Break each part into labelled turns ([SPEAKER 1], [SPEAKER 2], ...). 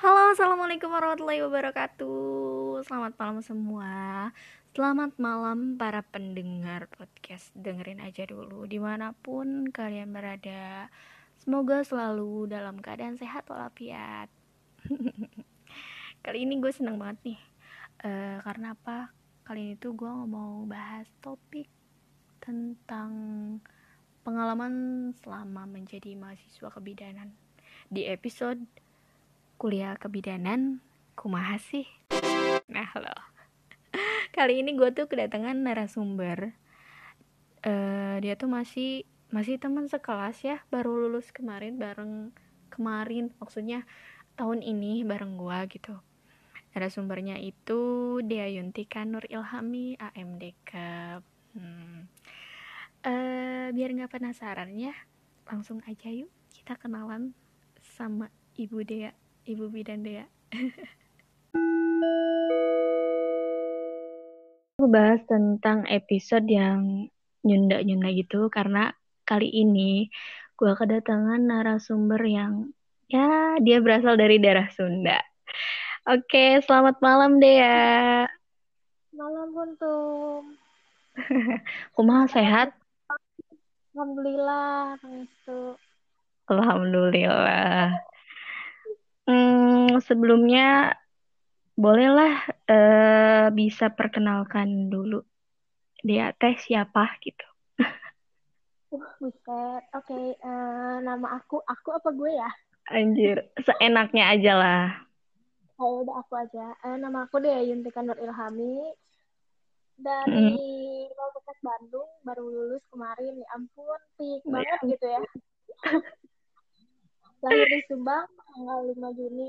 [SPEAKER 1] Halo, assalamualaikum warahmatullahi wabarakatuh. Selamat malam semua. Selamat malam para pendengar podcast. Dengerin aja dulu di mana pun kalian berada. Semoga selalu dalam keadaan sehat walafiat. Kali ini gue seneng banget nih. Uh, karena apa? Kali ini tuh gue mau bahas topik tentang pengalaman selama menjadi mahasiswa kebidanan. Di episode kuliah kebidanan kumaha sih? Nah halo. Kali ini gue tuh kedatangan narasumber. Uh, dia tuh masih masih teman sekelas ya baru lulus kemarin bareng kemarin maksudnya tahun ini bareng gue gitu. Narasumbernya itu Dea Yuntika Nur Ilhami AMDK hmm. Uh, biar nggak penasaran ya langsung aja yuk kita kenalan sama Ibu Dea Ibu Bidan Dea. Aku bahas tentang episode yang nyunda-nyunda gitu karena kali ini gue kedatangan narasumber yang ya dia berasal dari daerah Sunda. Oke, selamat malam Dea.
[SPEAKER 2] Malam Buntung.
[SPEAKER 1] Kumaha sehat?
[SPEAKER 2] Alhamdulillah,
[SPEAKER 1] Alhamdulillah. Hmm, sebelumnya bolehlah uh, bisa perkenalkan dulu dia teh siapa gitu.
[SPEAKER 2] Uh, buset. Oke, okay, uh, eh, nama aku, aku apa gue ya?
[SPEAKER 1] Anjir, seenaknya aja lah.
[SPEAKER 2] Oh, udah aku aja. Uh, nama aku deh Yuntika Nur Ilhami. Dari hmm. Bandung, baru lulus kemarin. Ya ampun, pik oh, banget gitu ya. Lahir di Subang, tanggal 5 Juni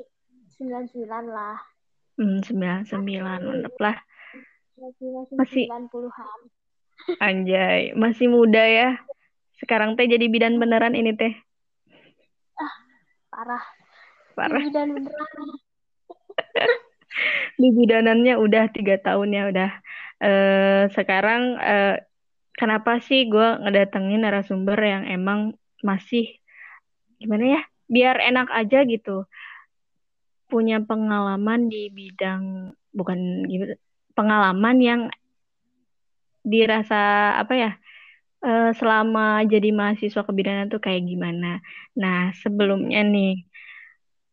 [SPEAKER 2] 99 lah.
[SPEAKER 1] Hmm, 99, mantep lah.
[SPEAKER 2] Masih, 90-an.
[SPEAKER 1] Anjay, masih muda ya. Sekarang teh jadi bidan beneran ini teh.
[SPEAKER 2] Ah, parah.
[SPEAKER 1] Parah.
[SPEAKER 2] bidan beneran.
[SPEAKER 1] Di bidanannya udah tiga tahun ya udah. Uh, sekarang uh, kenapa sih gue ngedatengin narasumber yang emang masih gimana ya biar enak aja gitu. Punya pengalaman di bidang bukan gitu pengalaman yang dirasa apa ya uh, selama jadi mahasiswa kebidanan tuh kayak gimana. Nah sebelumnya nih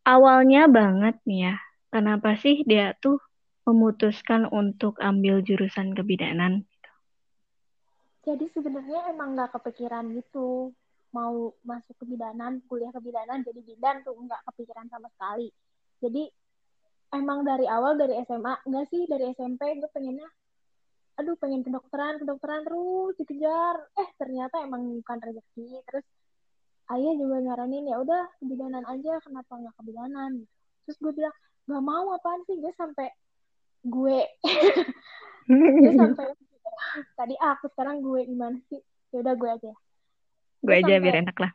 [SPEAKER 1] awalnya banget nih ya kenapa sih dia tuh memutuskan untuk ambil jurusan kebidanan
[SPEAKER 2] jadi sebenarnya emang nggak kepikiran gitu mau masuk ke bidanan, kuliah ke bidanan, jadi bidan tuh nggak kepikiran sama sekali. Jadi emang dari awal dari SMA, enggak sih dari SMP gue pengennya, aduh pengen kedokteran, kedokteran terus dikejar. Eh ternyata emang bukan rezeki. Terus ayah juga nyaranin ya udah kebidanan aja, kenapa nggak kebidanan? Terus gue bilang nggak mau apaan sih gue sampai gue. Gue sampai tadi aku sekarang gue gimana sih? Ya udah gue aja.
[SPEAKER 1] Gue aja sampai, biar enak lah.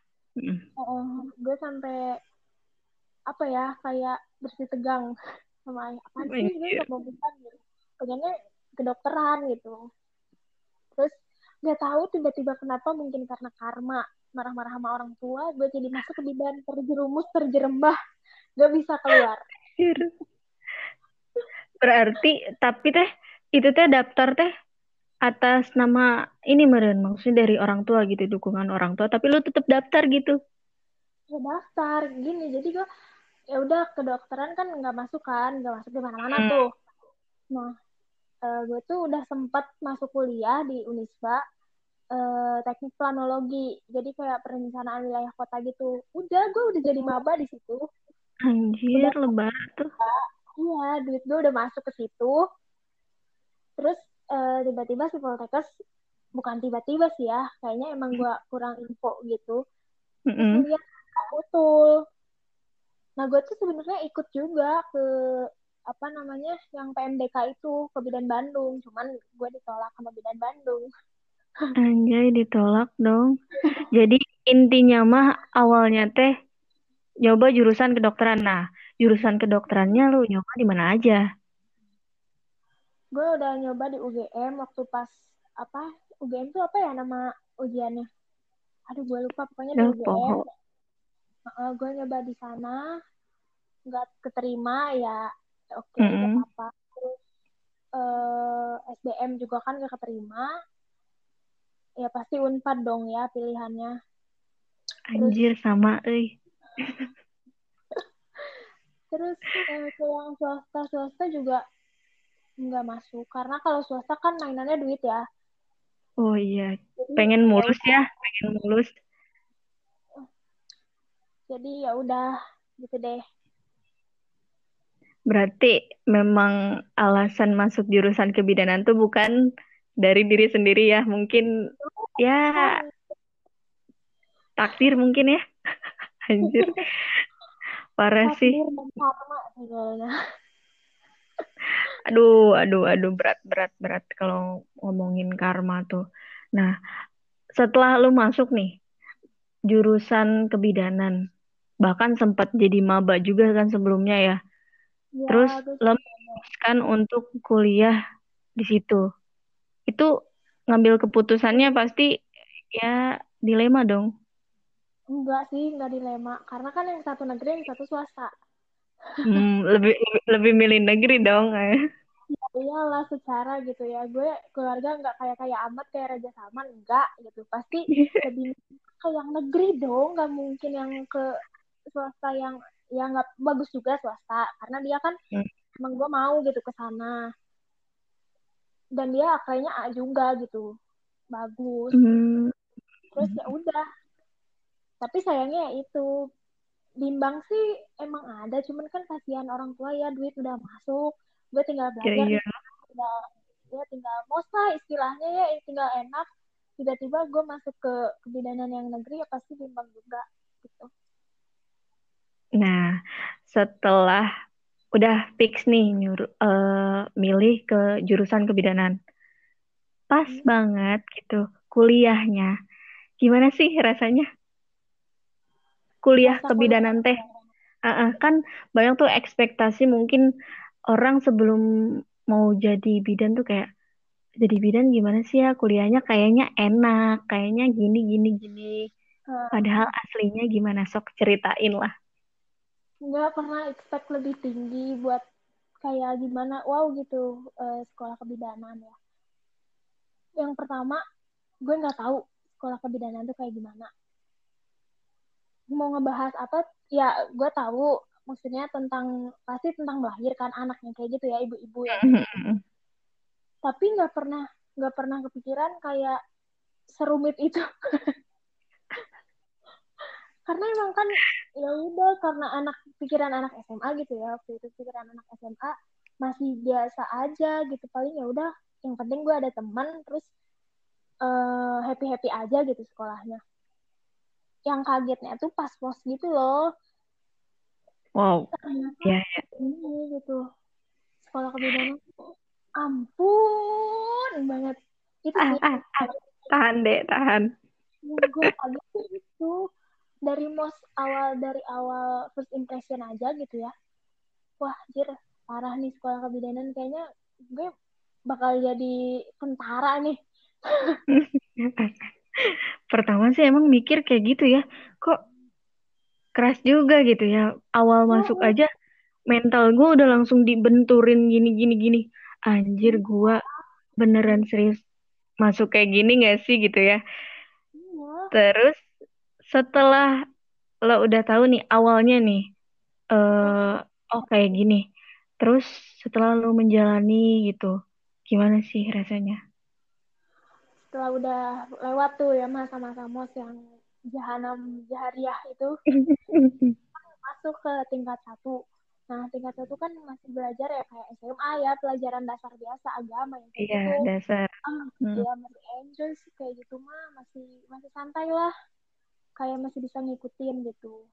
[SPEAKER 2] Uh, gue sampai apa ya kayak bersih tegang sama apa sih? Gue mau bukan gitu pengennya kedokteran gitu. Terus nggak tahu tiba-tiba kenapa mungkin karena karma marah-marah sama orang tua gue jadi masuk ke bidan terjerumus terjerembah. Gak bisa keluar
[SPEAKER 1] berarti tapi teh itu teh daftar teh atas nama ini meren maksudnya dari orang tua gitu dukungan orang tua tapi lu tetap daftar gitu.
[SPEAKER 2] Ya daftar gini jadi gue ya udah kedokteran kan nggak masuk kan nggak masuk di mana-mana hmm. tuh. Nah uh, eh, gue tuh udah sempat masuk kuliah di Unisba uh, teknik planologi jadi kayak perencanaan wilayah kota gitu. Udah gue udah jadi maba di situ.
[SPEAKER 1] Anjir lebar tuh
[SPEAKER 2] iya duit gue udah masuk ke situ. Terus uh, tiba-tiba si Poltekkes bukan tiba-tiba sih ya kayaknya emang gue kurang info gitu. Mm -hmm. lihat utul nah gue tuh sebenarnya ikut juga ke apa namanya yang PMDK itu ke Bidan Bandung. Cuman gue ditolak sama Bidan Bandung.
[SPEAKER 1] Anjay ditolak dong. Jadi intinya mah awalnya teh nyoba jurusan kedokteran. Nah jurusan kedokterannya lu nyoba di mana aja?
[SPEAKER 2] Gue udah nyoba di UGM waktu pas apa UGM tuh apa ya nama ujiannya? Aduh gue lupa pokoknya di UGM uh, gue nyoba di sana. Nggak keterima ya oke okay,
[SPEAKER 1] mm -hmm.
[SPEAKER 2] apa-apa. Terus uh, eh, SBM juga kan gak keterima. Ya pasti unpad dong ya pilihannya.
[SPEAKER 1] Anjir sama eh
[SPEAKER 2] terus eh, ke yang swasta swasta juga nggak masuk. Karena kalau swasta kan mainannya duit ya.
[SPEAKER 1] Oh iya. Jadi, pengen mulus ya pengen mulus.
[SPEAKER 2] Jadi ya udah gitu deh.
[SPEAKER 1] Berarti memang alasan masuk jurusan kebidanan tuh bukan dari diri sendiri ya. Mungkin ya takdir mungkin ya. Anjir parah sih. aduh aduh aduh berat berat berat kalau ngomongin karma tuh. Nah setelah lu masuk nih jurusan kebidanan bahkan sempat jadi maba juga kan sebelumnya ya, ya terus lo memutuskan untuk kuliah di situ. Itu ngambil keputusannya pasti ya dilema dong
[SPEAKER 2] enggak sih enggak dilema. Karena kan yang satu negeri yang satu swasta.
[SPEAKER 1] Hmm, lebih, lebih lebih milih negeri dong eh.
[SPEAKER 2] ya iyalah secara gitu ya. Gue keluarga nggak kayak kayak amat kayak raja salman enggak gitu. Pasti lebih ke yang negeri dong nggak mungkin yang ke swasta yang yang nggak bagus juga swasta. Karena dia kan hmm. emang gue mau gitu ke sana. Dan dia kayaknya A juga gitu. Bagus. Hmm. terus ya udah tapi sayangnya ya itu. Bimbang sih emang ada cuman kan kasihan orang tua ya duit udah masuk gue tinggal belajar yeah, yeah. tinggal ya tinggal mosa istilahnya ya tinggal enak. Tiba-tiba gue masuk ke kebidanan yang negeri ya pasti bimbang juga gitu.
[SPEAKER 1] Nah setelah udah fix nih nyuruh uh, milih ke jurusan kebidanan. Pas hmm. banget gitu kuliahnya. Gimana sih rasanya kuliah Masa kebidanan teh. Uh, uh, kan banyak tuh ekspektasi mungkin orang sebelum mau jadi bidan tuh kayak jadi bidan gimana sih ya? Kuliahnya kayaknya enak kayaknya gini gini gini. Hmm. padahal aslinya gimana? Sok ceritain lah.
[SPEAKER 2] Nggak pernah expect lebih tinggi buat kayak gimana wow gitu uh, sekolah kebidanan ya. Yang pertama gue nggak tahu sekolah kebidanan tuh kayak gimana mau ngebahas apa ya gue tahu maksudnya tentang pasti tentang melahirkan anaknya kayak gitu ya ibu-ibu ya. Tapi nggak pernah nggak pernah kepikiran kayak serumit itu. Karena emang kan ya udah karena anak pikiran anak SMA gitu ya waktu itu pikiran anak SMA masih biasa aja gitu. Paling ya udah yang penting gue ada teman terus uh, eh, happy happy aja gitu sekolahnya yang kagetnya tuh pas pos gitu loh.
[SPEAKER 1] Wow. Ya yeah,
[SPEAKER 2] ini gitu. Sekolah kebidanan ampun banget. Itu ah, ah,
[SPEAKER 1] ah. tahan deh tahan.
[SPEAKER 2] Gue kaget itu dari most awal dari awal first impression aja gitu ya. Wah jir parah nih sekolah kebidanan kayaknya gue bakal jadi tentara nih
[SPEAKER 1] pertama sih emang mikir kayak gitu ya kok keras juga gitu ya awal masuk aja mental gue udah langsung dibenturin gini gini gini. Anjir gue beneran serius masuk kayak gini gak sih? Gitu ya. Iya. terus setelah lo udah tahu nih awalnya nih uh, oh kayak gini terus setelah lo menjalani gitu gimana sih rasanya
[SPEAKER 2] setelah udah lewat tuh ya masa-masa mos yang jahanam jahariah itu. Masuk ke tingkat satu. Nah tingkat satu kan masih belajar ya kayak SMA ya pelajaran dasar biasa agama yang
[SPEAKER 1] kayak iya, gitu. dasar.
[SPEAKER 2] Ah, hmm. ya masih enjoy sih kayak gitu mah masih masih santai lah. Kayak masih bisa ngikutin gitu.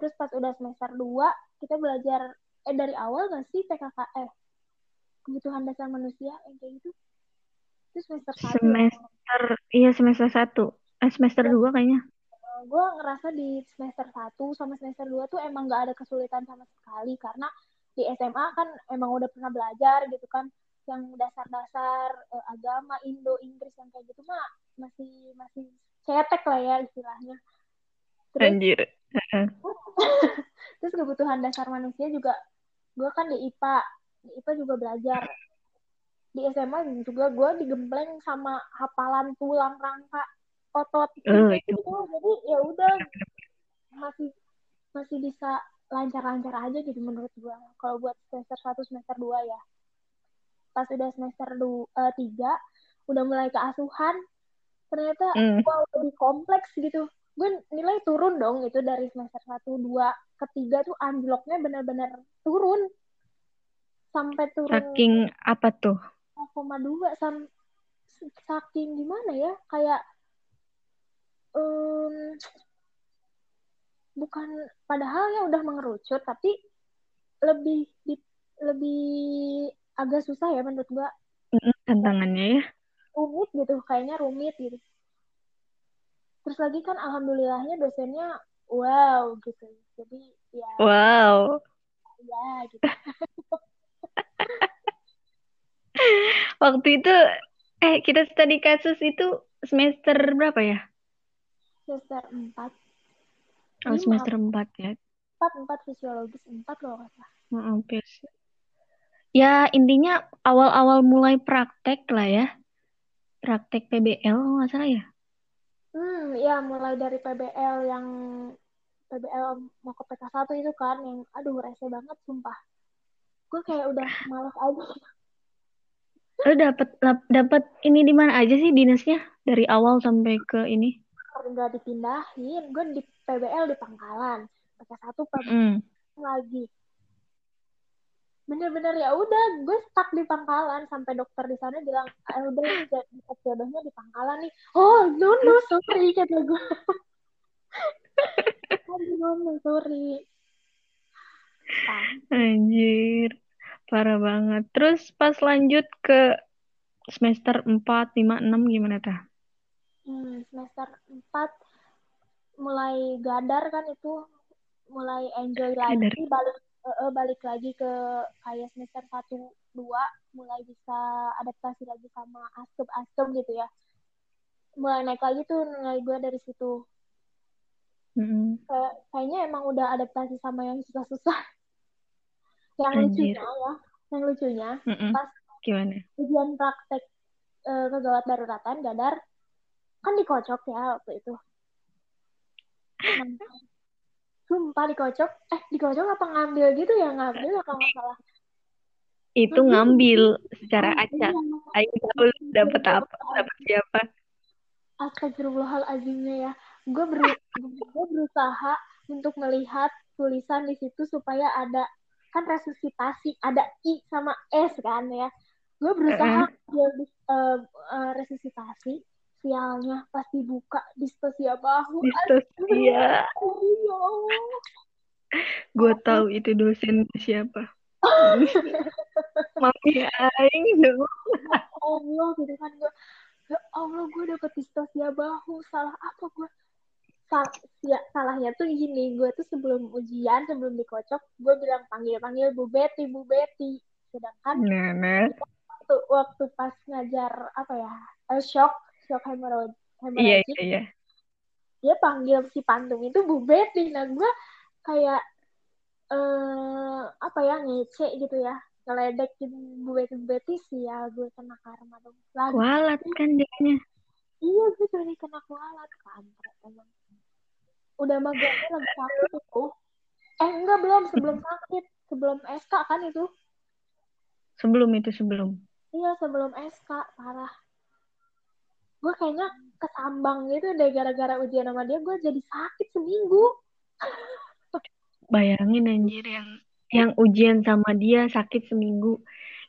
[SPEAKER 2] Terus pas udah semester 2 kita belajar eh dari awal gak sih PKK eh kebutuhan dasar manusia yang kayak gitu itu semester
[SPEAKER 1] satu. Semester ya? iya semester satu. Eh semester dua kayaknya.
[SPEAKER 2] Eh, gue ngerasa di semester 1 sama semester 2 tuh emang gak ada kesulitan sama sekali. Karena di SMA kan emang udah pernah belajar gitu kan. Yang dasar-dasar eh, agama Indo Inggris yang kayak gitu mah masih masih cetek lah ya istilahnya.
[SPEAKER 1] Terus Anjir.
[SPEAKER 2] terus kebutuhan dasar manusia juga gue kan di IPA di IPA juga belajar di SMA juga gue digembleng sama hafalan tulang rangka otot
[SPEAKER 1] itu.
[SPEAKER 2] jadi ya udah masih masih bisa lancar-lancar aja gitu menurut gue kalau buat semester 1 semester 2 ya pas udah semester 2, 3 udah mulai ke asuhan ternyata
[SPEAKER 1] Mm.
[SPEAKER 2] wow lebih kompleks gitu gue nilai turun dong itu dari semester 1, 2, ketiga tuh anjloknya benar-benar turun sampai turun
[SPEAKER 1] Saking apa tuh?
[SPEAKER 2] 0,2 sam saking gimana ya kayak um, bukan padahal ya udah mengerucut tapi lebih di, lebih agak susah ya menurut gua
[SPEAKER 1] Tantangannya ya.
[SPEAKER 2] rumit gitu kayaknya rumit gitu terus lagi kan alhamdulillahnya dosennya wow gitu jadi ya
[SPEAKER 1] Wow.
[SPEAKER 2] ya gitu
[SPEAKER 1] Waktu itu eh kita studi kasus itu semester berapa ya?
[SPEAKER 2] semester 4
[SPEAKER 1] Oh, semester 4 ya.
[SPEAKER 2] 4 4 fisiologis 4 loh kata
[SPEAKER 1] Maaf, guys. Ya, intinya awal-awal mulai praktek lah ya. Praktek PBL, nggak salah ya.
[SPEAKER 2] Hmm, ya mulai dari PBL yang PBL mau ke PK1 itu kan yang aduh rese banget sumpah. Gue kayak udah males aja.
[SPEAKER 1] Lu dapat dapat ini di mana aja sih dinasnya? Dari awal sampai ke ini?
[SPEAKER 2] Nggak dipindahin. Gue di PBL di Pangkalan. PK1 PBL
[SPEAKER 1] Mm.
[SPEAKER 2] lagi. Bener-bener ya udah gue stuck di Pangkalan sampai dokter di sana bilang ah, udah jodohnya di Pangkalan nih. Oh no no sorry kata gue. Aduh, no no sorry.
[SPEAKER 1] Anjir, parah banget. Terus pas lanjut ke semester 4, 5, 6 gimana tah?
[SPEAKER 2] Hmm, semester 4 mulai gadar kan itu mulai enjoy lagi
[SPEAKER 1] Gadar.
[SPEAKER 2] balik eh, balik lagi ke kayak semester 1 2 mulai bisa adaptasi lagi sama askem-askem gitu ya. Mulai naik lagi tuh nilai gue dari situ.
[SPEAKER 1] Mm-mm.
[SPEAKER 2] Kayak, kayaknya emang udah adaptasi sama yang susah-susah. Yang
[SPEAKER 1] Anjir.
[SPEAKER 2] lucunya ya, yang lucunya
[SPEAKER 1] Mm-mm.
[SPEAKER 2] pas
[SPEAKER 1] Gimana?
[SPEAKER 2] ujian praktek eh, kegawat daruratan gadar kan dikocok ya waktu itu. Sumpah dikocok, eh dikocok apa ngambil gitu ya ngambil apa nggak salah.
[SPEAKER 1] Itu ngambil secara acak. Ayo tahu lu dapet apa? Dapet siapa?
[SPEAKER 2] Astagfirullahaladzimnya ya. Gue gue berusaha untuk melihat tulisan di situ supaya ada kan resusitasi, ada I sama S kan ya. Gue berusaha ambil dis- eh, eh, resusitasi, sialnya pas dibuka distosia bahu.
[SPEAKER 1] Distosia.
[SPEAKER 2] Aduh, ya Allah.
[SPEAKER 1] Gue tahu itu dosen siapa. Mami aing dong.
[SPEAKER 2] Allah gitu kan gue ya Allah gue dapet distosia bahu salah apa gue Sal ya, salahnya tuh gini gue tuh sebelum ujian sebelum dikocok gue bilang panggil panggil Bu Betty Bu Betty sedangkan
[SPEAKER 1] nah.
[SPEAKER 2] waktu, waktu pas ngajar apa ya eh, shock shock hemorrhage
[SPEAKER 1] Iya,
[SPEAKER 2] hemorrhagic
[SPEAKER 1] iya, iya.
[SPEAKER 2] dia panggil si Pantum itu Bu Betty nah gue kayak eh apa ya ngece gitu ya ngeledekin Bu Betty Bu Betty sial gue kena karma dong lagi
[SPEAKER 1] Kualat kan dianya.
[SPEAKER 2] iya gue jadi kena kualat kampret emang udah gue lagi sakit itu eh enggak belum sebelum sakit sebelum SK kan itu
[SPEAKER 1] Sebelum itu sebelum.
[SPEAKER 2] iya sebelum SK parah gue kayaknya kesambang gitu deh gara-gara ujian sama dia gue jadi sakit seminggu
[SPEAKER 1] Bayangin anjir yang yang ujian sama dia sakit seminggu.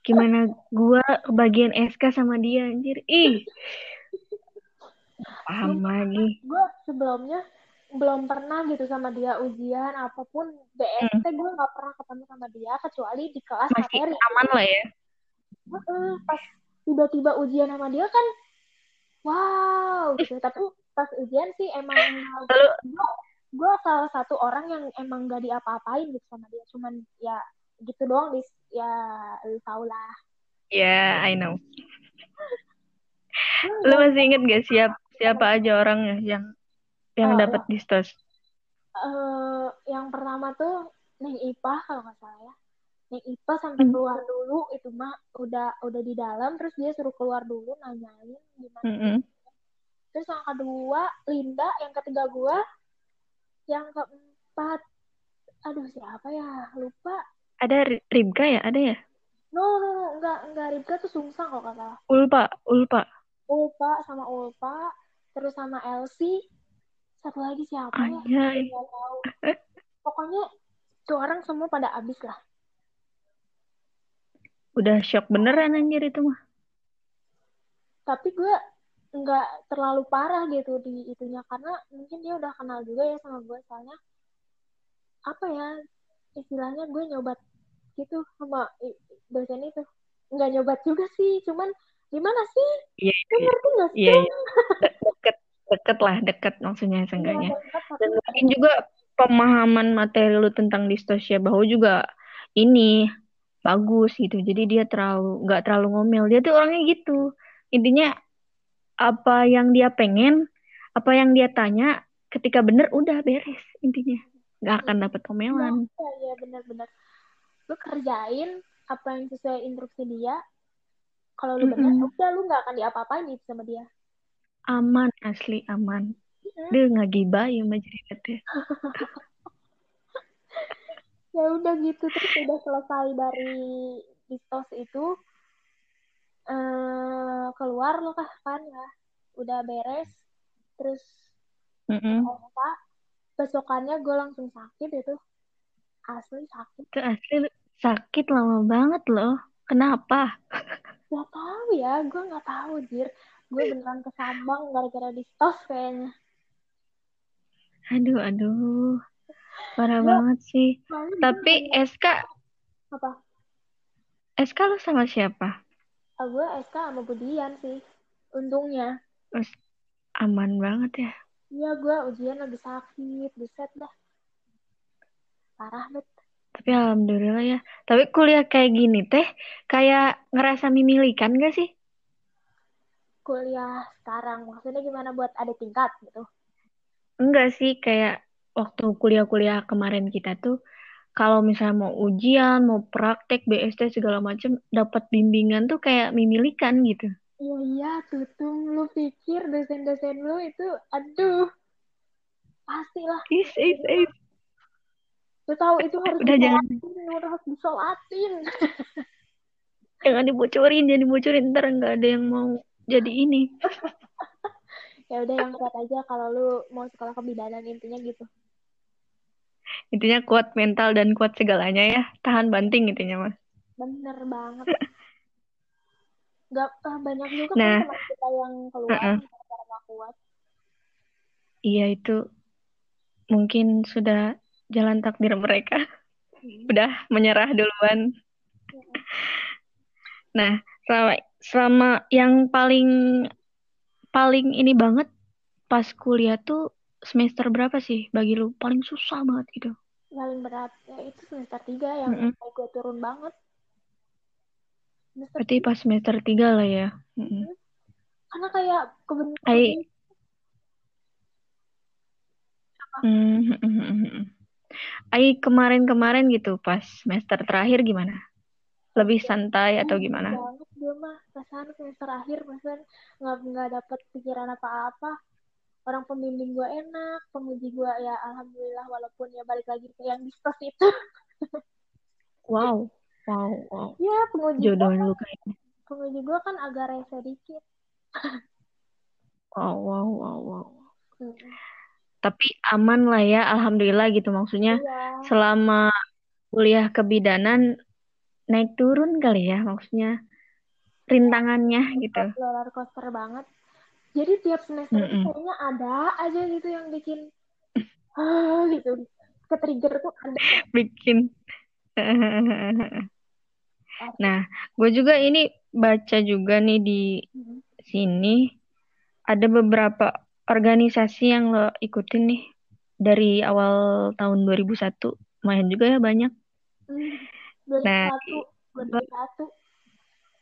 [SPEAKER 1] Gimana gua kebagian SK sama dia anjir. Ih. Paham lagi.
[SPEAKER 2] gue sebelumnya belum pernah gitu sama dia ujian apa pun. BST gue nggak pernah ketemu sama dia kecuali di kelas
[SPEAKER 1] Masih
[SPEAKER 2] materi.
[SPEAKER 1] aman lah ya.
[SPEAKER 2] Heeh, pas tiba-tiba ujian sama dia kan wow gitu. Tapi pas ujian sih emang
[SPEAKER 1] Lalu
[SPEAKER 2] gue salah satu orang yang emang gak diapa-apain gitu sama dia. Cuman ya gitu doang dis ya lu tau lah.
[SPEAKER 1] Ya I know. Lu masih inget gak siap siapa aja orangnya yang yang
[SPEAKER 2] Oh,
[SPEAKER 1] dapat distos?
[SPEAKER 2] uh, yang pertama tuh Neng Ipa kalau nggak salah ya. Neng Ipa sampai hmm. keluar dulu itu mah udah udah di dalam terus dia suruh keluar dulu nanyain gimana mm -hmm. terus yang kedua Linda yang ketiga gua yang keempat aduh siapa ya? Lupa.
[SPEAKER 1] Ada Ribka ya? Ada ya?
[SPEAKER 2] No no no enggak enggak Ribka tuh sungsang kok kata
[SPEAKER 1] Ulpa Ulpa.
[SPEAKER 2] Ulpa sama Ulpa terus sama Elsie satu lagi siapa
[SPEAKER 1] ya?
[SPEAKER 2] Tahu. Pokoknya tuh orang semua pada abis lah.
[SPEAKER 1] Udah shock beneran anjir itu mah.
[SPEAKER 2] Tapi gue nggak terlalu parah gitu di itunya karena mungkin dia udah kenal juga ya sama gue soalnya apa ya istilahnya gue nyobat gitu sama dosen itu. Nggak nyobat juga sih cuman gimana sih?
[SPEAKER 1] Iya iya
[SPEAKER 2] ngerti
[SPEAKER 1] sih? iya, iya. deket deket lah deket maksudnya seenggaknya. ya, dan mungkin juga pemahaman materi lu tentang distosia bahu juga ini bagus gitu. Jadi dia terlalu nggak terlalu ngomel. Dia tuh orangnya gitu. Intinya apa yang dia pengen apa yang dia tanya ketika bener udah beres intinya. Nggak akan dapat omelan.
[SPEAKER 2] Iya ya, benar-benar lu kerjain apa yang sesuai instruksi dia. Kalau lu benar mm -hmm. udah lu nggak akan diapa-apain itu sama dia
[SPEAKER 1] aman asli aman. Mm-hmm. dia nggak gibah ya majeritnya
[SPEAKER 2] ya udah gitu terus udah selesai dari distos itu uh, keluar lo kan ya. Udah beres terus
[SPEAKER 1] mm -hmm.
[SPEAKER 2] besokannya gue langsung sakit itu. Asli sakit.
[SPEAKER 1] Itu asli sakit lama banget loh. Kenapa?
[SPEAKER 2] Gak tahu ya gue nggak tahu jir gue beneran kesambang gara-gara di stos kayaknya.
[SPEAKER 1] Aduh aduh. Parah ya, banget sih. tapi SK
[SPEAKER 2] apa?
[SPEAKER 1] SK lo sama siapa?
[SPEAKER 2] Ah, gue SK sama Budian sih untungnya.
[SPEAKER 1] Terus, aman banget ya.
[SPEAKER 2] Iya gue ujian lagi sakit buset dah. Parah bet.
[SPEAKER 1] Tapi alhamdulillah ya. Tapi kuliah kayak gini teh kayak ngerasa mimilikan gak sih
[SPEAKER 2] kuliah sekarang? Maksudnya gimana buat ada tingkat gitu?
[SPEAKER 1] Enggak sih kayak waktu kuliah-kuliah kemarin kita tuh kalau misalnya mau ujian mau praktek BST segala macam dapat bimbingan tuh kayak mimilikan gitu.
[SPEAKER 2] Iya iya tutung. Lu pikir dosen-dosen lu itu aduh pastilah.
[SPEAKER 1] Is is is.
[SPEAKER 2] Lu tahu itu harus
[SPEAKER 1] udah jangan.
[SPEAKER 2] harus disolatin.
[SPEAKER 1] Jangan dibocorin jangan dibocorin. Ntar nggak ada yang mau jadi ini.
[SPEAKER 2] Ya udah yang kuat aja kalau lu mau sekolah kebidanan intinya gitu.
[SPEAKER 1] Intinya kuat mental dan kuat segalanya ya. Tahan banting intinya mas.
[SPEAKER 2] Bener banget. Gak uh, banyak juga kan nah, kan teman kita yang keluar uh -uh. gak kuat.
[SPEAKER 1] Iya itu mungkin sudah jalan takdir mereka. Hmm. udah menyerah duluan. Hmm. nah selama selama yang paling paling ini banget pas kuliah tuh semester berapa sih bagi lu paling susah banget gitu
[SPEAKER 2] paling berat ya itu semester tiga yang mm -hmm. gue turun banget
[SPEAKER 1] semester berarti pas semester tiga lah ya mm -hmm.
[SPEAKER 2] karena kayak kebentuk
[SPEAKER 1] I... Mm -hmm. Ai kemarin-kemarin gitu pas semester terakhir gimana? lebih santai atau gimana?
[SPEAKER 2] Banget gue mah perasaan semester akhir perasaan nggak nggak dapet pikiran apa-apa. Orang pembimbing gue enak, penguji gue ya alhamdulillah walaupun ya balik lagi ke yang diskus itu.
[SPEAKER 1] wow, wow, wow.
[SPEAKER 2] Ya penguji
[SPEAKER 1] jodoh lu kayaknya.
[SPEAKER 2] Penguji gue kan agak rese dikit.
[SPEAKER 1] wow, wow, wow, wow. Hmm. Tapi aman lah ya, alhamdulillah gitu maksudnya. Iya. Selama kuliah kebidanan naik turun kali ya maksudnya rintangannya gitu.
[SPEAKER 2] Roller coaster banget. Jadi tiap semester mm -mm. kayaknya ada aja gitu yang bikin ah gitu. Ke trigger tuh ada.
[SPEAKER 1] Bikin. Nah gue juga ini baca juga nih di mm-hmm. sini. Ada beberapa organisasi yang lo ikutin nih dari awal tahun 2001 lumayan juga ya banyak.
[SPEAKER 2] Mm. 2001 nah, 2001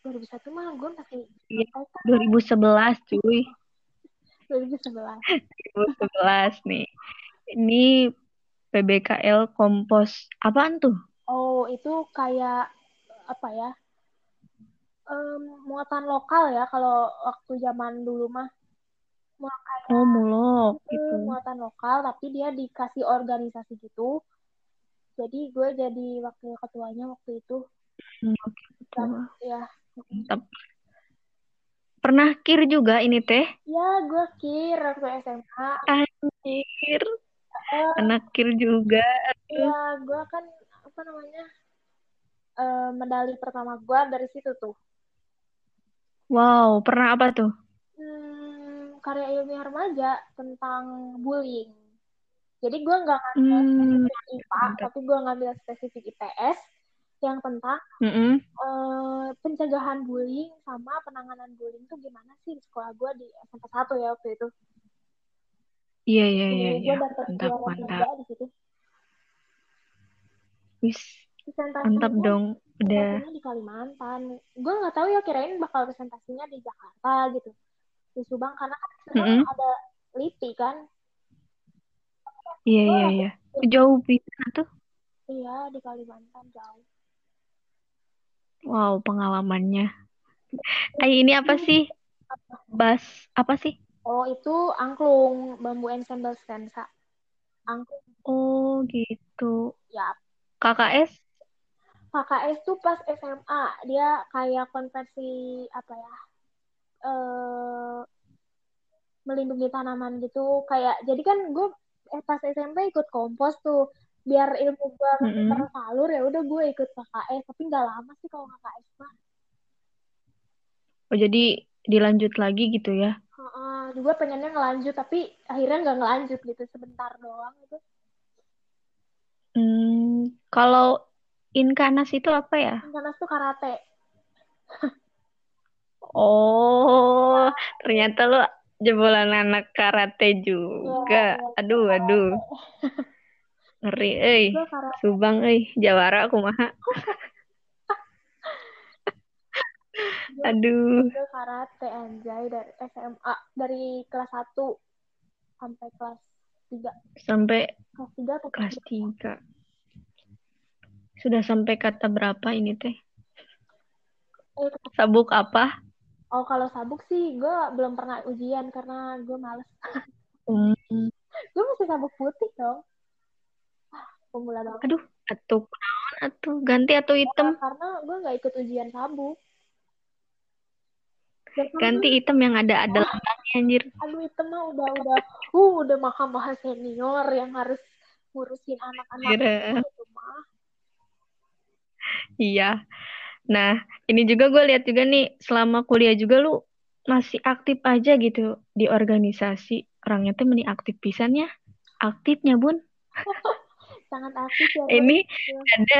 [SPEAKER 2] 2001 mah gue masih
[SPEAKER 1] iya, 2011 cuy
[SPEAKER 2] 2011
[SPEAKER 1] 2011 nih ini PBKL kompos. Apaan tuh?
[SPEAKER 2] Oh, itu kayak apa ya? Um, muatan lokal ya kalau waktu zaman dulu mah.
[SPEAKER 1] Oh, mulok
[SPEAKER 2] itu
[SPEAKER 1] gitu.
[SPEAKER 2] muatan lokal tapi dia dikasih organisasi gitu. Jadi gue jadi wakil ketuanya waktu itu.
[SPEAKER 1] Hmm, gitu.
[SPEAKER 2] Ya.
[SPEAKER 1] Mantap. Pernah kir juga ini teh?
[SPEAKER 2] Ya, gue kir waktu SMA.
[SPEAKER 1] Anjir. Anak kir juga.
[SPEAKER 2] Iya, gue kan apa namanya? Uh, medali pertama gue dari situ tuh.
[SPEAKER 1] Wow, pernah apa tuh?
[SPEAKER 2] Hmm, karya ilmiah remaja tentang bullying. Jadi gue nggak ngambil hmm, spesifik IPA, mantap. tapi gue ngambil spesifik IPS yang tentang
[SPEAKER 1] mm -hmm.
[SPEAKER 2] uh, pencegahan bullying sama penanganan bullying tuh gimana sih di sekolah gue di SMP 1 ya waktu itu.
[SPEAKER 1] Iya iya iya.
[SPEAKER 2] Gue dapet mantap mantap. Di situ.
[SPEAKER 1] Wis. Mantap dong. Udah.
[SPEAKER 2] di Kalimantan. Gue nggak tahu ya kirain bakal presentasinya di Jakarta gitu. Di Subang karena kan mm -hmm. ada LIPI kan.
[SPEAKER 1] Iya iya iya. Jauh bisa tuh.
[SPEAKER 2] Iya di Kalimantan jauh.
[SPEAKER 1] Wow, pengalamannya. Ay, ini apa sih? Bas, apa sih?
[SPEAKER 2] Oh, itu angklung, bambu ensemble stensa. Angklung.
[SPEAKER 1] Oh, gitu.
[SPEAKER 2] Ya.
[SPEAKER 1] KKS?
[SPEAKER 2] KKS tuh pas SMA, dia kayak konversi apa ya? Eh melindungi tanaman gitu, kayak jadi kan gue eh, pas SMP ikut kompos tuh biar ilmu gue mm -hmm. tersalur ya udah gue ikut KKS tapi nggak lama sih kalau KKS mah.
[SPEAKER 1] Oh jadi dilanjut lagi gitu ya?
[SPEAKER 2] Uh, uh, gue pengennya ngelanjut tapi akhirnya nggak ngelanjut gitu sebentar doang gitu.
[SPEAKER 1] Hmm, kalau Inkanas itu apa ya?
[SPEAKER 2] Inkanas tuh karate.
[SPEAKER 1] Oh ternyata lo jebolan anak karate juga. Ya, aduh aduh ngeri eh subang eh jawara aku mah aduh
[SPEAKER 2] gue karate anjay dari SMA dari kelas 1 sampai kelas 3
[SPEAKER 1] sampai
[SPEAKER 2] kelas 3 atau
[SPEAKER 1] kelas 3 sudah sampai kata berapa ini teh? Eh, sabuk apa?
[SPEAKER 2] Oh kalau sabuk sih gue belum pernah ujian karena gue males.
[SPEAKER 1] Hmm.
[SPEAKER 2] gue masih sabuk putih dong pemula banget.
[SPEAKER 1] Aduh, atau atau ganti atau hitam?
[SPEAKER 2] Ya, karena gue nggak ikut ujian sabuk.
[SPEAKER 1] ganti hitam yang ada ada oh, lambangnya anjir.
[SPEAKER 2] Aduh hitam mah udah udah uh udah mahal-mahal senior yang harus ngurusin anak-anak itu mah.
[SPEAKER 1] Iya. Nah, ini juga gue lihat juga nih selama kuliah juga lu masih aktif aja gitu di organisasi. Orangnya tuh meni aktif pisannya. Aktifnya, Bun.
[SPEAKER 2] sangat aktif ya.
[SPEAKER 1] Ini ada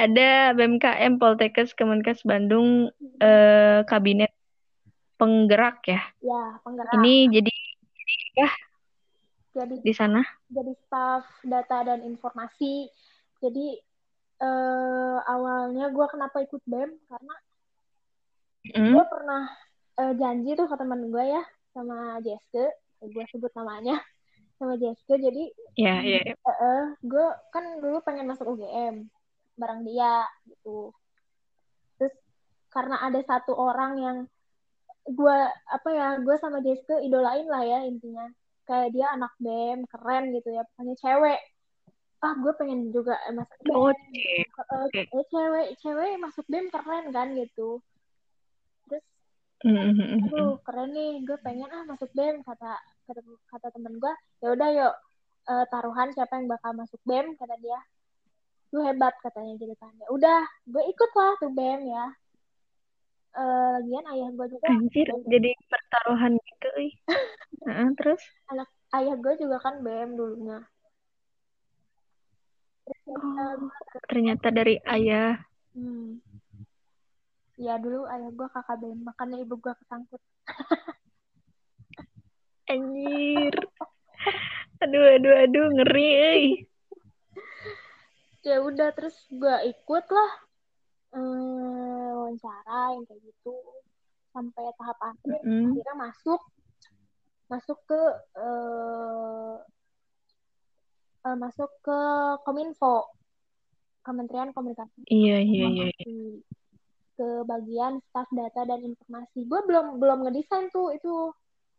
[SPEAKER 1] ada BMKM Poltekkes Kemenkes Bandung hmm. eh, kabinet penggerak ya.
[SPEAKER 2] Ya, penggerak.
[SPEAKER 1] Ini jadi ya
[SPEAKER 2] jadi
[SPEAKER 1] di sana.
[SPEAKER 2] Jadi staff data dan informasi. Jadi eh, awalnya gue kenapa ikut BEM karena mm. gue pernah eh, janji tuh ke teman gue ya sama Jeske, gue sebut namanya sama Jessica jadi
[SPEAKER 1] ya yeah, yeah.
[SPEAKER 2] uh, uh, gue kan dulu pengen masuk UGM bareng dia gitu. Terus karena ada satu orang yang gue apa ya gue sama Jessica idolain lah ya intinya. Kayak dia anak BEM keren gitu ya pokoknya cewek. Ah gue pengen juga masuk BEM
[SPEAKER 1] oh,
[SPEAKER 2] uh, okay. eh, cewek cewek masuk BEM keren kan gitu. Terus
[SPEAKER 1] mm-hmm.
[SPEAKER 2] aduh keren nih gue pengen ah masuk BEM kata kata, kata temen gue ya udah yuk uh, taruhan siapa yang bakal masuk bem kata dia. Lu hebat katanya gitu kan. Ya udah gue ikut lah tuh bem ya. Uh, lagian ayah gue juga
[SPEAKER 1] Anjir, jadi pertaruhan gitu uh, terus?
[SPEAKER 2] Anak ayah gue juga kan bem dulunya.
[SPEAKER 1] Oh, ternyata dari ayah.
[SPEAKER 2] Hmm. ya dulu ayah gue kakak bem makanya ibu gue kesangkut
[SPEAKER 1] Anjir. Aduh, aduh, aduh, ngeri, eh.
[SPEAKER 2] Ya udah, terus gue ikut lah hmm, wawancara yang kayak gitu sampai tahap akhir, mm -hmm. akhirnya masuk masuk ke uh, uh, masuk ke Kominfo, Kementerian Komunikasi.
[SPEAKER 1] Iya iya iya.
[SPEAKER 2] Ke bagian staff data dan informasi. Gue belum belum ngedesain tuh itu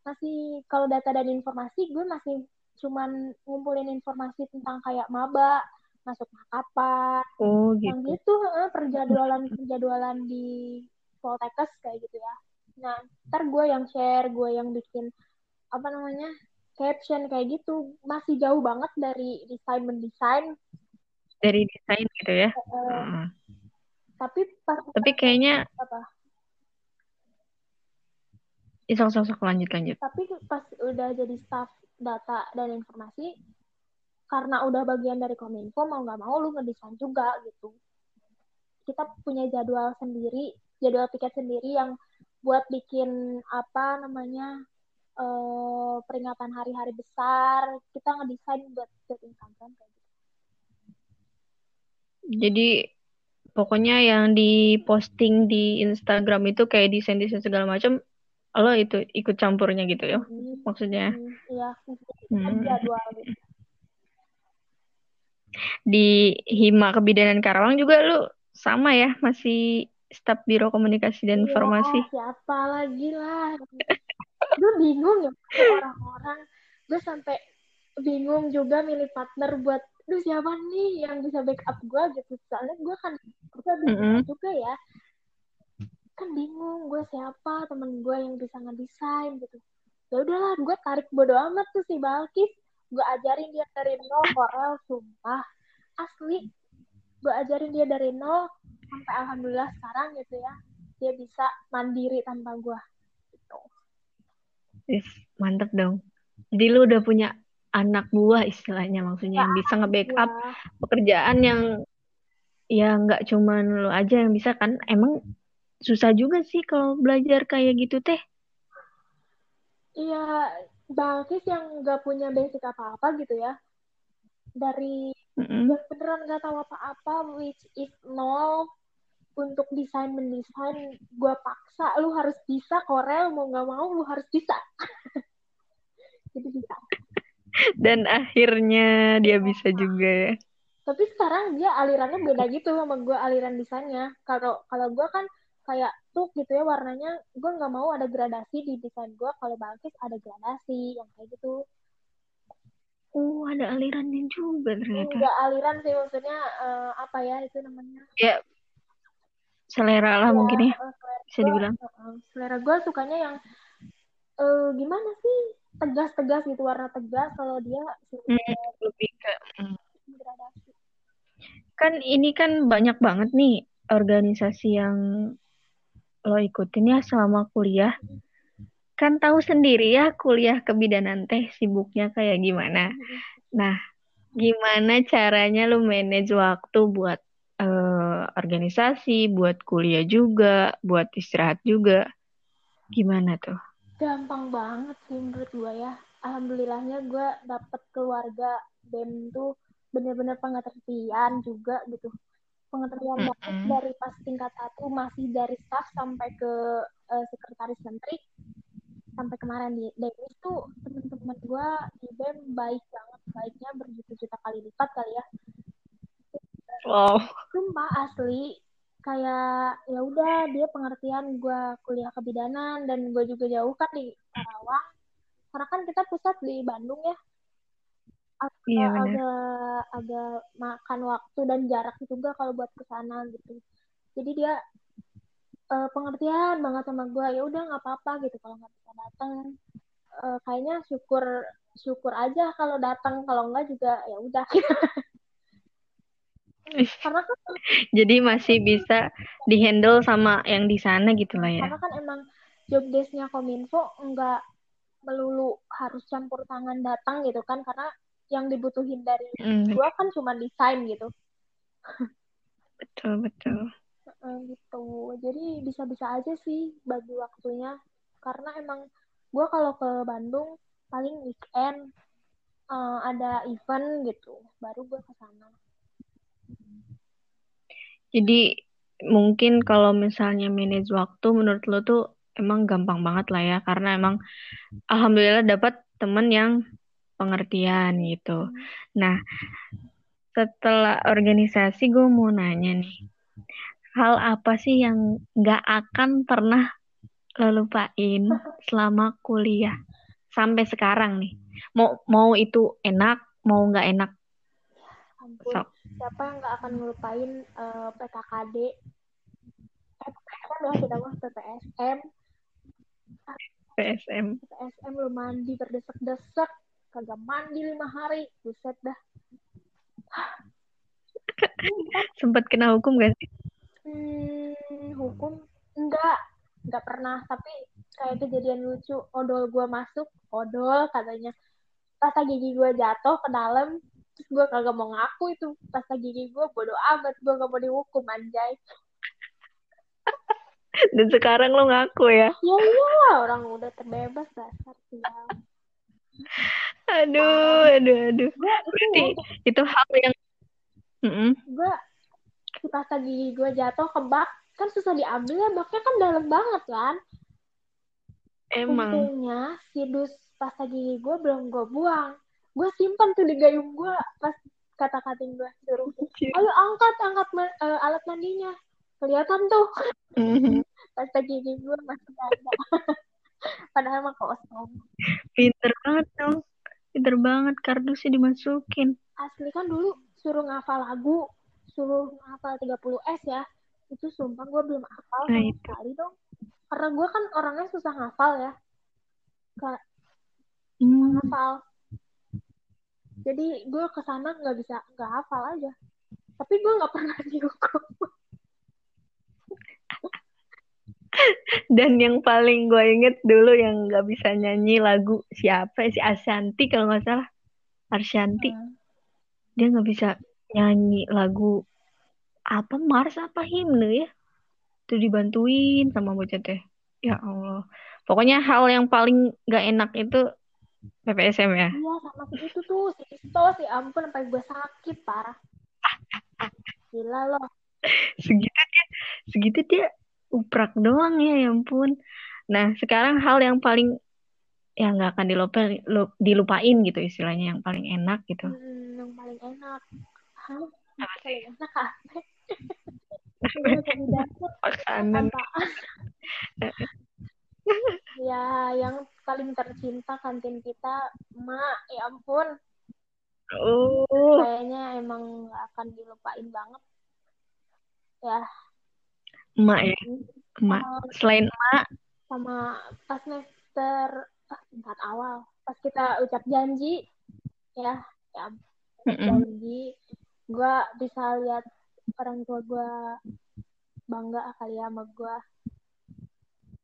[SPEAKER 2] masih kalau data dan informasi gue masih cuman ngumpulin informasi tentang kayak maba masuk kapan
[SPEAKER 1] oh gitu
[SPEAKER 2] yang gitu. eh, perjadwalan perjadwalan di Poltekkes kayak gitu ya. Nah ntar gue yang share gue yang bikin apa namanya caption kayak gitu. Masih jauh banget dari desain mendesain.
[SPEAKER 1] Dari desain gitu ya? Uh, hmm.
[SPEAKER 2] tapi pas
[SPEAKER 1] tapi kayaknya
[SPEAKER 2] apa
[SPEAKER 1] sok sok sok lanjut lanjut.
[SPEAKER 2] Tapi pas udah jadi staff data dan informasi karena udah bagian dari kominfo mau nggak mau lu ngedesain juga gitu. Kita punya jadwal sendiri jadwal tiket sendiri yang buat bikin apa namanya uh, peringatan hari-hari besar. Kita ngedesain buat bikin konten kayak gitu.
[SPEAKER 1] Jadi pokoknya yang diposting di Instagram itu kayak desain desain segala macam lo itu ikut campurnya gitu ya maksudnya?
[SPEAKER 2] Hmm, iya hmm. jadwal. Gitu
[SPEAKER 1] di Hima Kebidanan Karawang juga lu sama ya masih staf Biro Komunikasi dan iya, Informasi.
[SPEAKER 2] siapa lagi lah? Gue bingung ya orang-orang. Gue sampai bingung juga milih partner buat lu siapa nih yang bisa backup gue gitu. Soalnya gue kan gue mm -hmm. juga ya kan bingung gue siapa temen gue yang bisa ngedesain gitu. Ya udahlah gue tarik bodo amat tuh si Balkis. Gue ajarin dia dari nol Corel sumpah. Asli gue ajarin dia dari nol sampai alhamdulillah sekarang gitu ya. Dia bisa mandiri tanpa gue. Gitu.
[SPEAKER 1] Yes, mantep dong. Jadi lu udah punya anak buah istilahnya maksudnya ya, yang bisa nge-backup pekerjaan yang ya nggak cuman lu aja yang bisa kan. Emang susah juga sih kalau belajar kayak gitu teh.
[SPEAKER 2] Iya, Balkis yang nggak punya basic apa-apa gitu ya. Dari mm-hmm. beneran nggak tahu apa-apa, which is nol untuk desain mendesain, gue paksa lu harus bisa Corel mau nggak mau lu harus bisa. Jadi bisa.
[SPEAKER 1] Dan akhirnya dia bisa juga ya.
[SPEAKER 2] Tapi sekarang dia alirannya beda gitu sama gue aliran desainnya. Kalau kalau gue kan kayak tuh gitu ya warnanya gue nggak mau ada gradasi di desain gue kalau Balkis ada gradasi yang kayak gitu
[SPEAKER 1] Oh, ada alirannya juga ternyata.
[SPEAKER 2] Enggak aliran sih maksudnya uh, apa ya itu namanya?
[SPEAKER 1] Ya, selera lah ya, mungkin ya. Bisa gua, dibilang.
[SPEAKER 2] Uh, selera gue sukanya yang uh, gimana sih? Tegas-tegas gitu warna tegas kalau dia
[SPEAKER 1] hmm, lebih ke hmm. gradasi. Kan ini kan banyak banget nih organisasi yang lo ikutin ya selama kuliah. Kan tahu sendiri ya kuliah kebidanan teh sibuknya kayak gimana. Nah gimana caranya lo manage waktu buat uh, organisasi buat kuliah juga buat istirahat juga? Gimana tuh?
[SPEAKER 2] Gampang banget sih menurut gue ya. Alhamdulillahnya gue dapet keluarga bem tuh bener-bener pengertian juga gitu pengertian mm -hmm. dari pas tingkat satu masih dari staff sampai ke uh, sekretaris menteri. Sampai kemarin di Dewi itu teman-teman gue di BEM baik banget baiknya berjuta-juta kali lipat kali ya.
[SPEAKER 1] Wow.
[SPEAKER 2] Sumpah asli. Kayak ya udah dia pengertian gue kuliah kebidanan dan gue juga jauh kan di Karawang. Karena kan kita pusat di Bandung ya agak iya, agak agak makan waktu dan jarak juga kalau buat ke sana gitu. Jadi dia uh, pengertian banget sama gue ya udah nggak apa-apa gitu kalau nggak bisa datang. Uh, kayaknya syukur syukur aja kalau datang. Kalau enggak juga ya udah.
[SPEAKER 1] Karena kan jadi masih bisa dihandle sama yang di sana gitu lah ya.
[SPEAKER 2] Karena kan emang job desknya kominfo enggak melulu harus campur tangan datang gitu kan. Karena yang dibutuhin dari mm. gua kan cuma desain gitu.
[SPEAKER 1] Betul betul.
[SPEAKER 2] Gitu. Jadi bisa-bisa aja sih bagi waktunya. Karena emang gua kalau ke Bandung paling weekend uh, ada event gitu. Baru gua ke sana.
[SPEAKER 1] Jadi mungkin kalau misalnya manage waktu menurut lo tuh emang gampang banget lah ya. Karena emang alhamdulillah dapat temen yang pengertian gitu. Nah, setelah organisasi gue mau nanya nih, hal apa sih yang nggak akan pernah lo lupain selama kuliah sampai sekarang nih? Mau mau itu enak, mau nggak enak?
[SPEAKER 2] Ampun,
[SPEAKER 1] So.
[SPEAKER 2] siapa yang nggak akan ngelupain eh, PKKD? PPSM ya kita mah PPSM.
[SPEAKER 1] PSM.
[SPEAKER 2] PPSM lu mandi berdesek-desek, kagak mandi lima hari, buset dah.
[SPEAKER 1] Sempat kena hukum gak sih?
[SPEAKER 2] Hmm, hukum enggak, enggak pernah. Tapi kayak kejadian lucu, odol gua masuk, odol katanya. Pasta gigi gua jatuh ke dalam, terus gua kagak mau ngaku itu pasta gigi gua bodo amat, gua gak mau dihukum anjay.
[SPEAKER 1] Dan sekarang lo ngaku ya?
[SPEAKER 2] Ya iyalah orang udah terbebas dasar sial.
[SPEAKER 1] Aduh, aduh, aduh. Berarti itu hal yang
[SPEAKER 2] si pasta gigi gua jatuh ke bak kan susah diambil ya baknya kan dalam banget kan?
[SPEAKER 1] Emang.
[SPEAKER 2] Untungnya si dus pasta gigi gua belum gua buang gua simpan tuh di gayung gua pas kata-katain gua suruh ayo angkat angkat ma- eh, alat mandinya. Kelihatan tuh.
[SPEAKER 1] Mhm.
[SPEAKER 2] pasta gigi gua masih ada padahal mah kosong
[SPEAKER 1] pinter banget dong. Pinter banget kardusnya dimasukin.
[SPEAKER 2] Asli kan dulu suruh ngafal lagu suruh ngafal 30 S ya. Itu sumpah gue belum hafal
[SPEAKER 1] Nah,
[SPEAKER 2] sama sekali dong. Karena gue kan orangnya susah ngafal ya. Gak
[SPEAKER 1] Hmm,
[SPEAKER 2] hafal jadi gue ke sana nggak bisa nggak hafal aja. Tapi gue nggak pernah dihukum
[SPEAKER 1] dan yang paling gue inget dulu yang nggak bisa nyanyi lagu siapa si Ashanti kalau nggak salah. Arsyanti dia nggak bisa nyanyi lagu apa? Mars apa himne ya? Itu dibantuin sama bocah teh. Ya Allah. Pokoknya hal yang paling nggak enak itu PPSM ya.
[SPEAKER 2] Iya sama itu tuh. Si Isto si ampun sampai gue sakit parah. Gila loh.
[SPEAKER 1] Segitu dia segitu dia uprak doang ya ya ampun. Nah sekarang hal yang paling ya nggak akan dilupain lu- dilupain gitu istilahnya yang paling enak gitu.
[SPEAKER 2] Hmm, yang paling enak. Enak apa?
[SPEAKER 1] Makanan.
[SPEAKER 2] Apaan ya yang paling tercinta kantin kita mak ya ampun.
[SPEAKER 1] Oh.
[SPEAKER 2] Kayaknya emang gak akan dilupain banget. Ya
[SPEAKER 1] emak ya? Emak. Selain emak?
[SPEAKER 2] sama pas semester ah, tingkat awal. Pas kita ucap janji ya ya janji gue bisa lihat orang tua gue bangga kali ya sama gue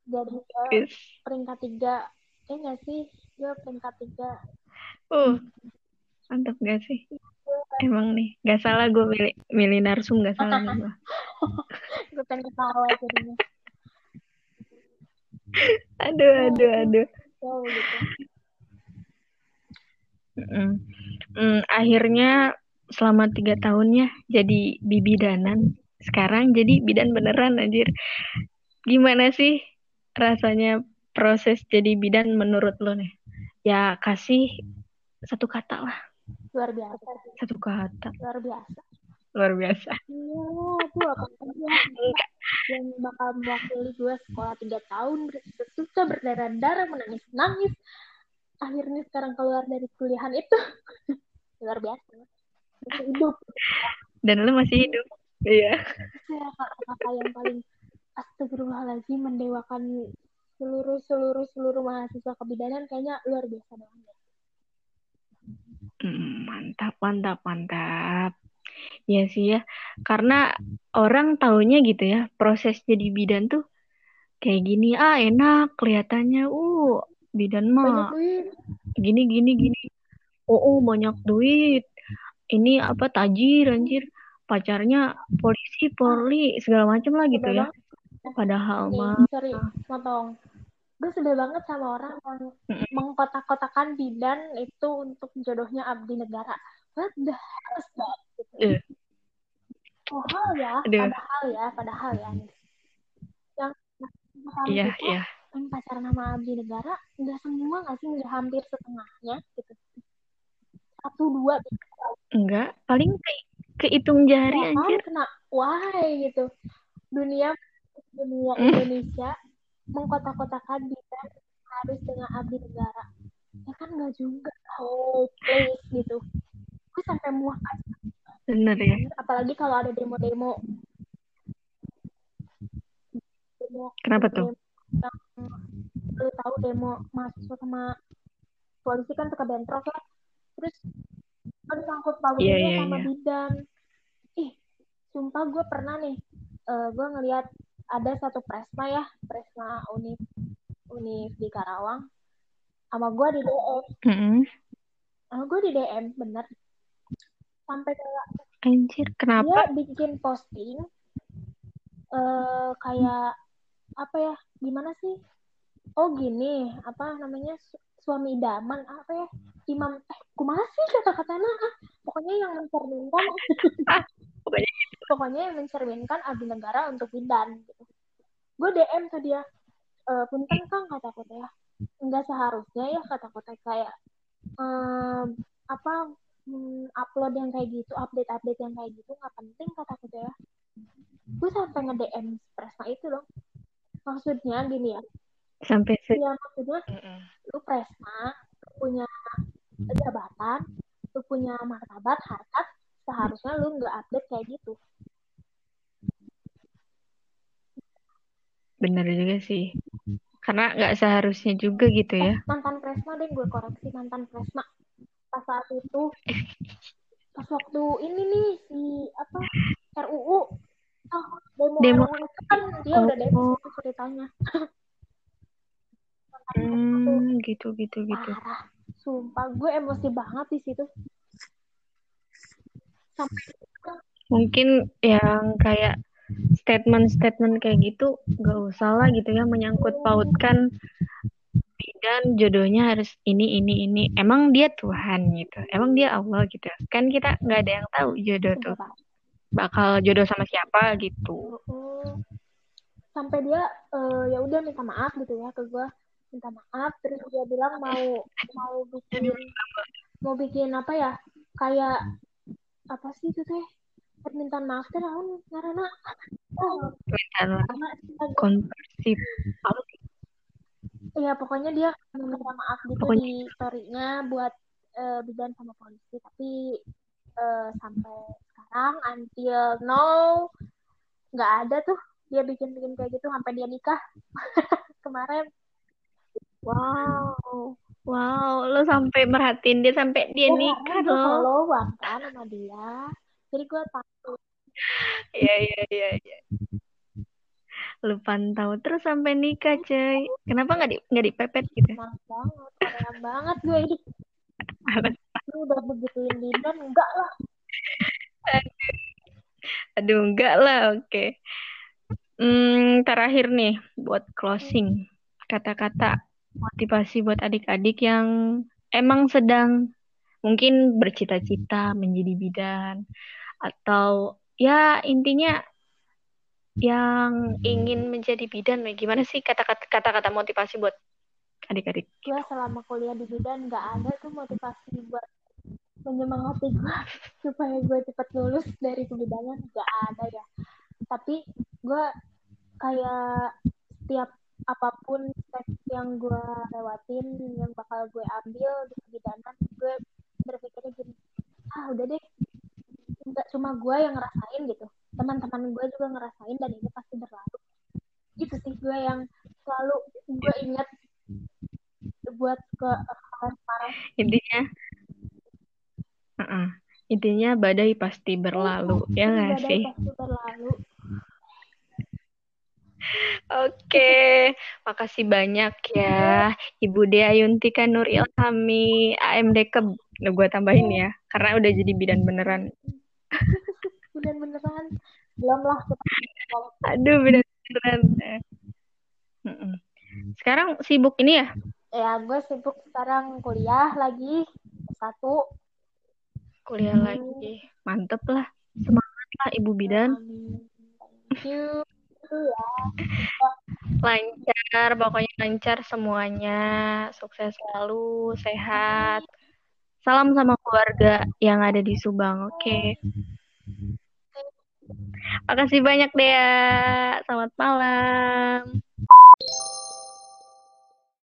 [SPEAKER 2] jadi gue
[SPEAKER 1] Wis.
[SPEAKER 2] peringkat tiga. Ya nggak sih? Gue peringkat tiga.
[SPEAKER 1] Uh mantap gak sih emang nih gak salah gue milih milih narsum gak salah nih gue
[SPEAKER 2] gue pengen ketawa jadinya.
[SPEAKER 1] Aduh aduh aduh.
[SPEAKER 2] Jauh gitu.
[SPEAKER 1] Mm. Mm, akhirnya selama tiga tahunnya jadi bibidanan. Sekarang jadi bidan beneran anjir. Gimana sih rasanya proses jadi bidan menurut lo nih? Ya kasih satu kata lah
[SPEAKER 2] luar biasa.
[SPEAKER 1] Satu kata.
[SPEAKER 2] Luar biasa.
[SPEAKER 1] Luar biasa.
[SPEAKER 2] Iya tuh apa aja yang bakal mewakili gue sekolah tiga tahun bersusah berdarah-darah menangis nangis akhirnya sekarang keluar dari kuliahan itu. Luar biasa. Masih hidup.
[SPEAKER 1] Dan lo masih hidup. Iya.
[SPEAKER 2] Saya kata-kata yang paling astagfirullahaladzim mendewakan seluruh seluruh seluruh mahasiswa kebidanan. Kayaknya luar biasa banget
[SPEAKER 1] Mm, mantap mantap mantap. Ya sih ya karena orang taunya gitu ya proses jadi bidan tuh kayak gini ah enak kelihatannya uh bidan mah gini gini gini. Oh, oh banyak duit. Ini apa tajir anjir. Pacarnya polisi polri segala macam lah gitu ya. Padahal mah
[SPEAKER 2] sorry motong gue sebel banget sama orang yang mengkotak-kotakan bidan itu untuk jodohnya abdi negara. What the hell is that gitu.
[SPEAKER 1] Eh.
[SPEAKER 2] padahal ya
[SPEAKER 1] Aduh.
[SPEAKER 2] padahal ya padahal ya. Yang yang
[SPEAKER 1] iya iya.
[SPEAKER 2] yang pacaran sama abdi negara nggak semua nggak sih nggak hampir setengahnya gitu. Satu dua
[SPEAKER 1] enggak paling ke kehitung jari
[SPEAKER 2] ya
[SPEAKER 1] anjir.
[SPEAKER 2] kena why gitu. Dunia dunia
[SPEAKER 1] Hmm.
[SPEAKER 2] Indonesia mengkotak-kotakan bidan harus dengan abdi negara. Ya kan nggak juga. Oh please gitu. Gue sampai muak. Aja
[SPEAKER 1] bener ya.
[SPEAKER 2] Apalagi kalau ada demo-demo. Demo
[SPEAKER 1] kenapa tuh?
[SPEAKER 2] yang lu tahu demo mahasiswa sama polisi kan suka bentrok ya. Terus kan sangkut pautnya
[SPEAKER 1] Iya, iya,
[SPEAKER 2] sama
[SPEAKER 1] iya.
[SPEAKER 2] bidan. Ih sumpah gue pernah nih eh gue ngeliat ada satu presma ya presma univ univ di Karawang. Sama gue di DM
[SPEAKER 1] Mm-mm.
[SPEAKER 2] sama gue di DM bener. Sampai kayak
[SPEAKER 1] anjir
[SPEAKER 2] dia
[SPEAKER 1] kenapa
[SPEAKER 2] bikin posting eh kayak apa ya gimana sih? Oh gini apa namanya su- suami idaman apa ya? Imam eh kumaha sih kata-katanya? Ah pokoknya yang mencerminkan
[SPEAKER 1] pokoknya
[SPEAKER 2] pokoknya yang mencerminkan abdi negara untuk bidan gitu. Gue DM tuh dia e, punten kang kata aku teh ya. Nggak seharusnya ya kata teh kayak em, apa mm, upload yang kayak gitu update update yang kayak gitu nggak penting kata teh ya. Gue sampai nge DM Presma itu dong. Maksudnya gini ya.
[SPEAKER 1] Sampai se
[SPEAKER 2] ya maksudnya
[SPEAKER 1] Mm-mm.
[SPEAKER 2] lu Presma lu punya jabatan lu punya martabat harkat seharusnya lu nggak update kayak gitu.
[SPEAKER 1] Bener juga sih. Karena nggak seharusnya juga gitu ya.
[SPEAKER 2] Mantan Presma deh gue koreksi mantan Presma. Pas saat itu pas waktu ini nih si apa RUU ah, demo,
[SPEAKER 1] Demo.
[SPEAKER 2] RUU itu kan dia udah
[SPEAKER 1] Oh.
[SPEAKER 2] demo itu ceritanya.
[SPEAKER 1] Hmm gitu gitu gitu.
[SPEAKER 2] Parah sumpah gue emosi banget di situ
[SPEAKER 1] mungkin yang kayak statement-statement kayak gitu gak usah lah gitu ya menyangkut pautkan bidan jodohnya harus ini ini ini. Emang dia Tuhan gitu. Emang dia Allah gitu. Kan kita nggak ada yang tahu jodoh tuh. Bakal jodoh sama siapa gitu.
[SPEAKER 2] Sampai dia eh, ya udah minta maaf gitu ya ke gue minta maaf terus dia bilang mau mau bikin mau bikin apa ya? Kayak apa sih itu teh? Permintaan maaf teh naon karena oh
[SPEAKER 1] Minta
[SPEAKER 2] karena
[SPEAKER 1] konversi. Apa? Sih?
[SPEAKER 2] ya pokoknya dia meminta maaf gitu
[SPEAKER 1] Pokoknya-
[SPEAKER 2] di story-nya buat eh, bidan sama polisi. Tapi eh, sampai sekarang until now nggak ada tuh. Dia bikin-bikin kayak gitu sampai dia nikah kemarin.
[SPEAKER 1] Wow wow lo sampai merhatiin dia sampai dia
[SPEAKER 2] Ya,
[SPEAKER 1] nikah loh
[SPEAKER 2] follow kan sama dia jadi gue tahu
[SPEAKER 1] Iya iya iya iya. Lu pantau terus sampai nikah, cuy. Kenapa nggak di nggak dipepet gitu?
[SPEAKER 2] males banget korea banget gue ini Lu udah begituin bidan enggak lah
[SPEAKER 1] Aduh, enggak lah, oke. Hmm, terakhir nih buat closing. Kata-kata motivasi buat adik-adik yang emang sedang mungkin bercita-cita menjadi bidan atau ya intinya yang ingin menjadi bidan. Gimana sih kata-kata kata-kata motivasi buat adik-adik?
[SPEAKER 2] gue selama kuliah di bidan nggak ada tuh motivasi buat menyemangati gue supaya gue cepet lulus dari kebidanan nggak ada ya tapi gue kayak setiap apa pun tes yang gue lewatin yang bakal gue ambil di kebidanan gue berpikirnya gini ah udah deh nggak cuma gue yang ngerasain gitu teman-teman gue juga ngerasain dan ini pasti berlalu itu sih gue yang selalu gue ingat buat ke parah
[SPEAKER 1] Intinya, uh-uh. intinya badai pasti berlalu, ya nggak sih?
[SPEAKER 2] pasti berlalu
[SPEAKER 1] Oke, makasih banyak ya Ibu Dea Yuntika Nur Ilhami AMD Keb. Nah, gue tambahin ya, karena udah jadi bidan beneran.
[SPEAKER 2] bidan beneran belum lah
[SPEAKER 1] Aduh, bidan beneran. Sekarang sibuk ini ya?
[SPEAKER 2] ya gue sibuk sekarang kuliah lagi satu
[SPEAKER 1] Kuliah
[SPEAKER 2] Hmm.
[SPEAKER 1] lagi. Mantep lah. Semangat lah Ibu Bidan.
[SPEAKER 2] Thank you
[SPEAKER 1] Lancar, pokoknya lancar semuanya. Sukses selalu, sehat. Salam sama keluarga yang ada di Subang, oke? Okay? Makasih banyak Dea. Selamat malam.